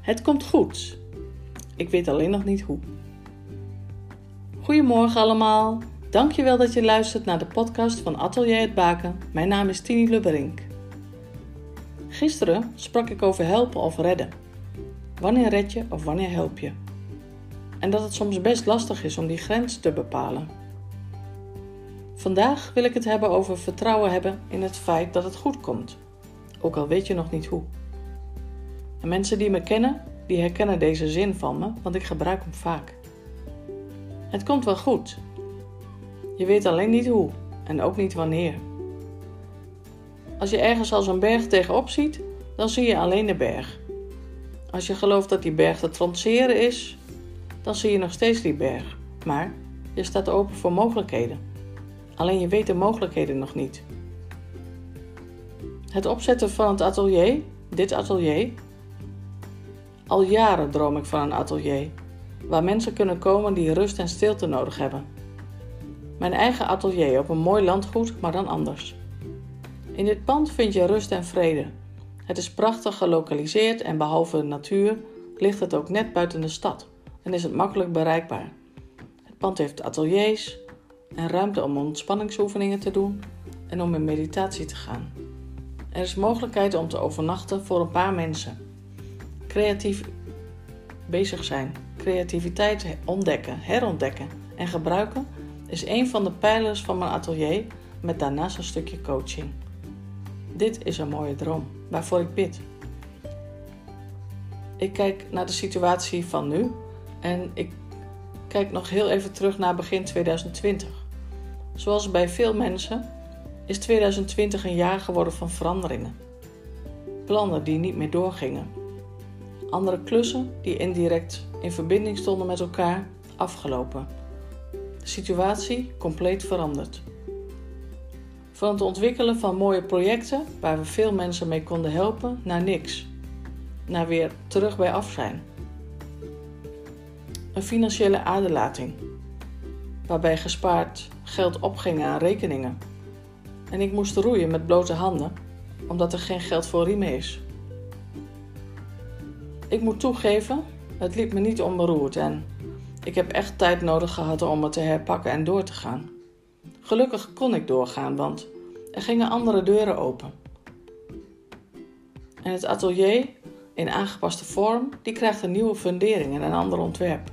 Het komt goed. Ik weet alleen nog niet hoe. Goedemorgen allemaal. Dankjewel dat je luistert naar de podcast van Atelier het Baken. Mijn naam is Tini Lubberink. Gisteren sprak ik over helpen of redden. Wanneer red je of wanneer help je? En dat het soms best lastig is om die grens te bepalen. Vandaag wil ik het hebben over vertrouwen hebben in het feit dat het goed komt, ook al weet je nog niet hoe. En mensen die me kennen, die herkennen deze zin van me, want ik gebruik hem vaak. Het komt wel goed. Je weet alleen niet hoe en ook niet wanneer. Als je ergens als een berg tegenop ziet, dan zie je alleen de berg. Als je gelooft dat die berg te trotseren is, dan zie je nog steeds die berg. Maar je staat open voor mogelijkheden. Alleen je weet de mogelijkheden nog niet. Het opzetten van het atelier, dit atelier. Al jaren droom ik van een atelier waar mensen kunnen komen die rust en stilte nodig hebben. Mijn eigen atelier op een mooi landgoed, maar dan anders. In dit pand vind je rust en vrede. Het is prachtig gelokaliseerd en behalve de natuur ligt het ook net buiten de stad en is het makkelijk bereikbaar. Het pand heeft ateliers en ruimte om ontspanningsoefeningen te doen en om in meditatie te gaan. Er is mogelijkheid om te overnachten voor een paar mensen. Creatief bezig zijn, creativiteit ontdekken, herontdekken en gebruiken is een van de pijlers van mijn atelier met daarnaast een stukje coaching. Dit is een mooie droom waarvoor ik bid. Ik kijk naar de situatie van nu en ik kijk nog heel even terug naar begin 2020. Zoals bij veel mensen is 2020 een jaar geworden van veranderingen. Plannen die niet meer doorgingen. Andere klussen die indirect in verbinding stonden met elkaar afgelopen. De situatie compleet veranderd. Van het ontwikkelen van mooie projecten waar we veel mensen mee konden helpen, naar niks. Naar weer terug bij af. Een financiële aderlating, waarbij gespaard geld opging aan rekeningen. En ik moest roeien met blote handen, omdat er geen geld voor riemen is. Ik moet toegeven, het liep me niet onberoerd en ik heb echt tijd nodig gehad om het te herpakken en door te gaan. Gelukkig kon ik doorgaan, want er gingen andere deuren open. En het atelier, in aangepaste vorm, die krijgt een nieuwe fundering en een ander ontwerp,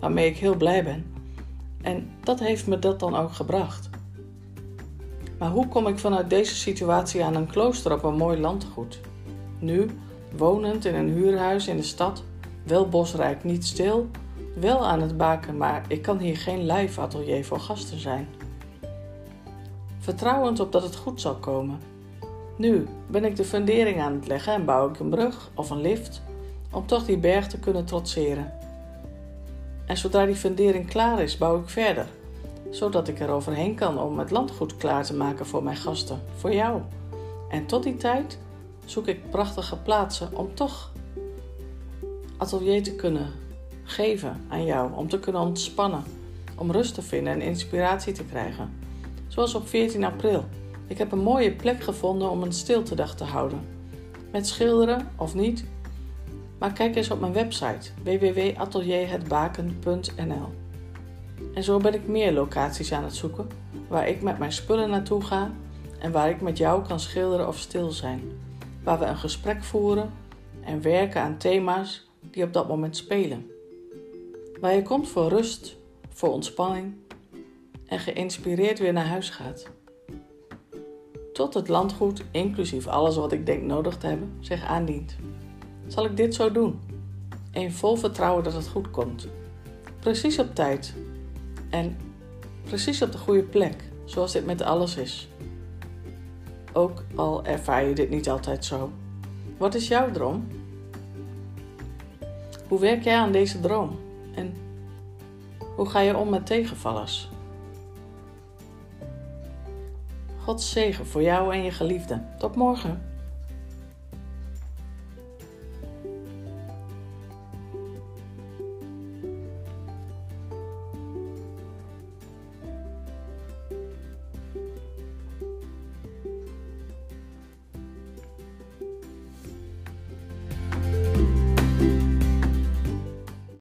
waarmee ik heel blij ben. En dat heeft me dat dan ook gebracht. Maar hoe kom ik vanuit deze situatie aan een klooster op een mooi landgoed? Nu, wonend in een huurhuis in de stad, wel bosrijk, niet stil, wel aan het baken, maar ik kan hier geen live atelier voor gasten zijn vertrouwend op dat het goed zal komen. Nu ben ik de fundering aan het leggen en bouw ik een brug of een lift om toch die berg te kunnen trotseren. En zodra die fundering klaar is, bouw ik verder, zodat ik er overheen kan om het landgoed klaar te maken voor mijn gasten, voor jou. En tot die tijd zoek ik prachtige plaatsen om toch atelier te kunnen geven aan jou, om te kunnen ontspannen, om rust te vinden en inspiratie te krijgen zoals op 14 april. Ik heb een mooie plek gevonden om een stiltedag te houden. Met schilderen of niet. Maar kijk eens op mijn website www.atelierhetbaken.nl. En zo ben ik meer locaties aan het zoeken waar ik met mijn spullen naartoe ga en waar ik met jou kan schilderen of stil zijn. Waar we een gesprek voeren en werken aan thema's die op dat moment spelen. Waar je komt voor rust, voor ontspanning en geïnspireerd weer naar huis gaat. Tot het landgoed, inclusief alles wat ik denk nodig te hebben, zich aandient. Zal ik dit zo doen? In vol vertrouwen dat het goed komt. Precies op tijd. En precies op de goede plek, zoals dit met alles is. Ook al ervaar je dit niet altijd zo. Wat is jouw droom? Hoe werk jij aan deze droom? En hoe ga je om met tegenvallers? God zegen voor jou en je geliefde. Tot morgen.